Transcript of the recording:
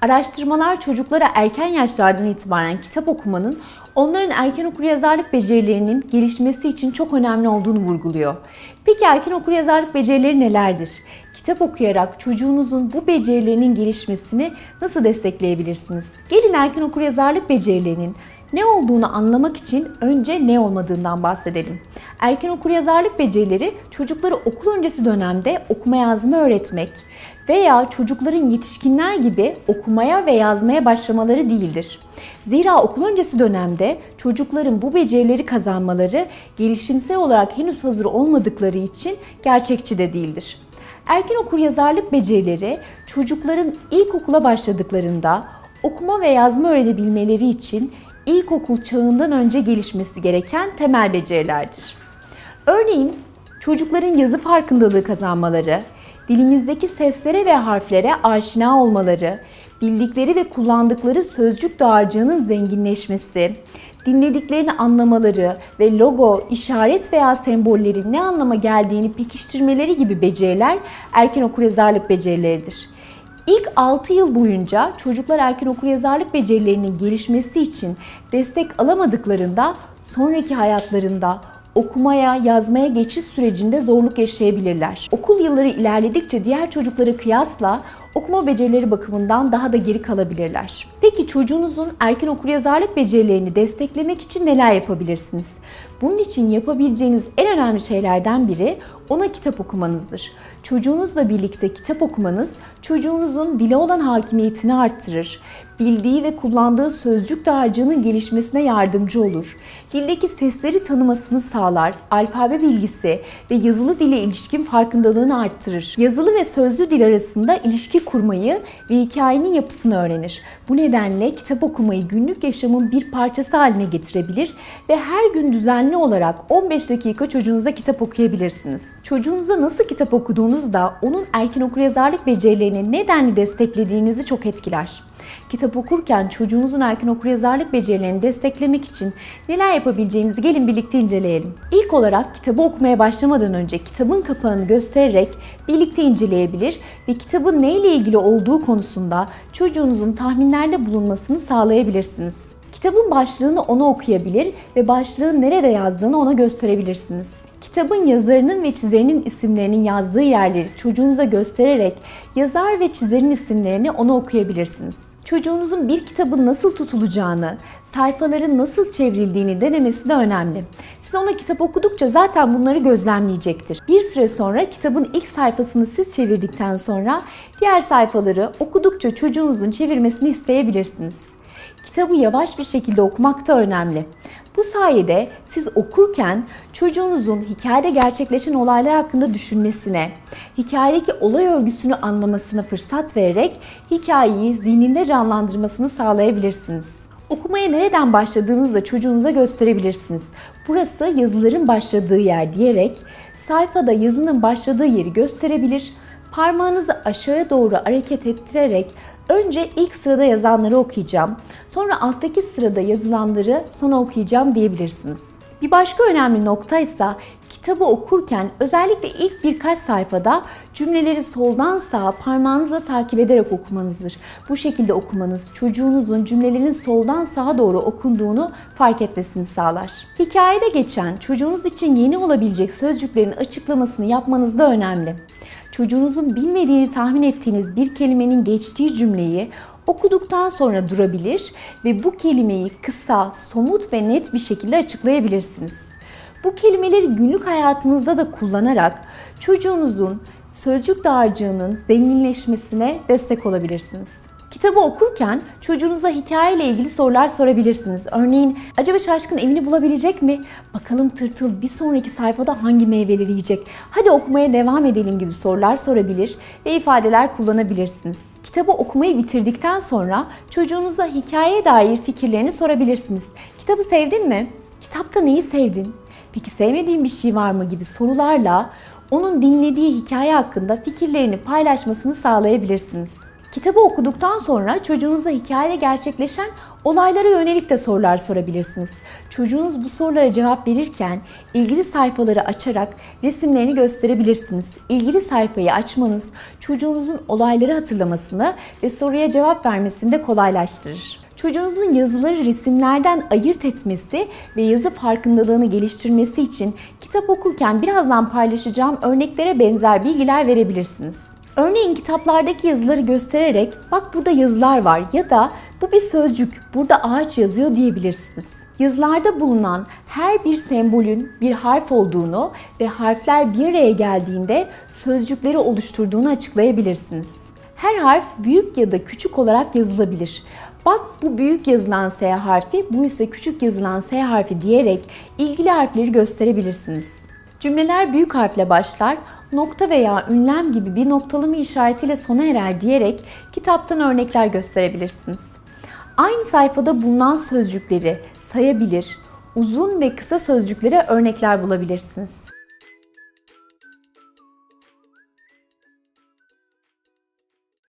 Araştırmalar çocuklara erken yaşlardan itibaren kitap okumanın onların erken okuryazarlık becerilerinin gelişmesi için çok önemli olduğunu vurguluyor. Peki erken okuryazarlık becerileri nelerdir? Kitap okuyarak çocuğunuzun bu becerilerinin gelişmesini nasıl destekleyebilirsiniz? Gelin erken okuryazarlık becerilerinin ne olduğunu anlamak için önce ne olmadığından bahsedelim. Erken okuryazarlık becerileri çocukları okul öncesi dönemde okuma yazma öğretmek veya çocukların yetişkinler gibi okumaya ve yazmaya başlamaları değildir. Zira okul öncesi dönemde çocukların bu becerileri kazanmaları gelişimsel olarak henüz hazır olmadıkları için gerçekçi de değildir. Erken okuryazarlık becerileri çocukların ilkokula başladıklarında okuma ve yazma öğrenebilmeleri için ilkokul çağından önce gelişmesi gereken temel becerilerdir. Örneğin çocukların yazı farkındalığı kazanmaları, dilimizdeki seslere ve harflere aşina olmaları, bildikleri ve kullandıkları sözcük dağarcığının zenginleşmesi, dinlediklerini anlamaları ve logo, işaret veya sembollerin ne anlama geldiğini pekiştirmeleri gibi beceriler erken okuryazarlık becerileridir. İlk 6 yıl boyunca çocuklar erken okuryazarlık becerilerinin gelişmesi için destek alamadıklarında sonraki hayatlarında okumaya, yazmaya geçiş sürecinde zorluk yaşayabilirler. Okul yılları ilerledikçe diğer çocuklara kıyasla okuma becerileri bakımından daha da geri kalabilirler. Peki çocuğunuzun erken okuryazarlık becerilerini desteklemek için neler yapabilirsiniz? Bunun için yapabileceğiniz en önemli şeylerden biri ona kitap okumanızdır. Çocuğunuzla birlikte kitap okumanız çocuğunuzun dile olan hakimiyetini arttırır. Bildiği ve kullandığı sözcük dağarcığının gelişmesine yardımcı olur. Dildeki sesleri tanımasını sağlar. Alfabe bilgisi ve yazılı dile ilişkin farkındalığını arttırır. Yazılı ve sözlü dil arasında ilişki kurmayı ve hikayenin yapısını öğrenir. Bu nedenle kitap okumayı günlük yaşamın bir parçası haline getirebilir ve her gün düzenli olarak 15 dakika çocuğunuza kitap okuyabilirsiniz. Çocuğunuza nasıl kitap okuduğunuz da onun erken okuryazarlık becerilerini nedenli desteklediğinizi çok etkiler. Kitap okurken çocuğunuzun erken okuryazarlık becerilerini desteklemek için neler yapabileceğinizi gelin birlikte inceleyelim. İlk olarak kitabı okumaya başlamadan önce kitabın kapağını göstererek birlikte inceleyebilir ve kitabın neyle ilgili olduğu konusunda çocuğunuzun tahminlerde bulunmasını sağlayabilirsiniz. Kitabın başlığını ona okuyabilir ve başlığın nerede yazdığını ona gösterebilirsiniz. Kitabın yazarının ve çizerinin isimlerinin yazdığı yerleri çocuğunuza göstererek yazar ve çizerin isimlerini ona okuyabilirsiniz. Çocuğunuzun bir kitabın nasıl tutulacağını, sayfaların nasıl çevrildiğini denemesi de önemli. Siz ona kitap okudukça zaten bunları gözlemleyecektir. Bir süre sonra kitabın ilk sayfasını siz çevirdikten sonra diğer sayfaları okudukça çocuğunuzun çevirmesini isteyebilirsiniz. Kitabı yavaş bir şekilde okumak da önemli. Bu sayede siz okurken çocuğunuzun hikayede gerçekleşen olaylar hakkında düşünmesine, hikayedeki olay örgüsünü anlamasına fırsat vererek hikayeyi zihninde canlandırmasını sağlayabilirsiniz. Okumaya nereden başladığınızı da çocuğunuza gösterebilirsiniz. Burası yazıların başladığı yer diyerek sayfada yazının başladığı yeri gösterebilir. Parmağınızı aşağıya doğru hareket ettirerek Önce ilk sırada yazanları okuyacağım. Sonra alttaki sırada yazılanları sana okuyacağım diyebilirsiniz. Bir başka önemli nokta ise kitabı okurken özellikle ilk birkaç sayfada cümleleri soldan sağa parmağınızla takip ederek okumanızdır. Bu şekilde okumanız çocuğunuzun cümlelerin soldan sağa doğru okunduğunu fark etmesini sağlar. Hikayede geçen çocuğunuz için yeni olabilecek sözcüklerin açıklamasını yapmanız da önemli çocuğunuzun bilmediğini tahmin ettiğiniz bir kelimenin geçtiği cümleyi okuduktan sonra durabilir ve bu kelimeyi kısa, somut ve net bir şekilde açıklayabilirsiniz. Bu kelimeleri günlük hayatınızda da kullanarak çocuğunuzun sözcük dağarcığının zenginleşmesine destek olabilirsiniz. Kitabı okurken çocuğunuza hikayeyle ilgili sorular sorabilirsiniz. Örneğin acaba şaşkın evini bulabilecek mi? Bakalım tırtıl bir sonraki sayfada hangi meyveleri yiyecek? Hadi okumaya devam edelim gibi sorular sorabilir ve ifadeler kullanabilirsiniz. Kitabı okumayı bitirdikten sonra çocuğunuza hikayeye dair fikirlerini sorabilirsiniz. Kitabı sevdin mi? Kitapta neyi sevdin? Peki sevmediğin bir şey var mı gibi sorularla onun dinlediği hikaye hakkında fikirlerini paylaşmasını sağlayabilirsiniz. Kitabı okuduktan sonra çocuğunuzla hikayede gerçekleşen olaylara yönelik de sorular sorabilirsiniz. Çocuğunuz bu sorulara cevap verirken ilgili sayfaları açarak resimlerini gösterebilirsiniz. İlgili sayfayı açmanız çocuğunuzun olayları hatırlamasını ve soruya cevap vermesini de kolaylaştırır. Çocuğunuzun yazıları resimlerden ayırt etmesi ve yazı farkındalığını geliştirmesi için kitap okurken birazdan paylaşacağım örneklere benzer bilgiler verebilirsiniz. Örneğin kitaplardaki yazıları göstererek bak burada yazılar var ya da bu bir sözcük, burada ağaç yazıyor diyebilirsiniz. Yazılarda bulunan her bir sembolün bir harf olduğunu ve harfler bir araya geldiğinde sözcükleri oluşturduğunu açıklayabilirsiniz. Her harf büyük ya da küçük olarak yazılabilir. Bak bu büyük yazılan S harfi, bu ise küçük yazılan S harfi diyerek ilgili harfleri gösterebilirsiniz. Cümleler büyük harfle başlar, nokta veya ünlem gibi bir noktalama işaretiyle sona erer diyerek kitaptan örnekler gösterebilirsiniz. Aynı sayfada bulunan sözcükleri sayabilir, uzun ve kısa sözcüklere örnekler bulabilirsiniz.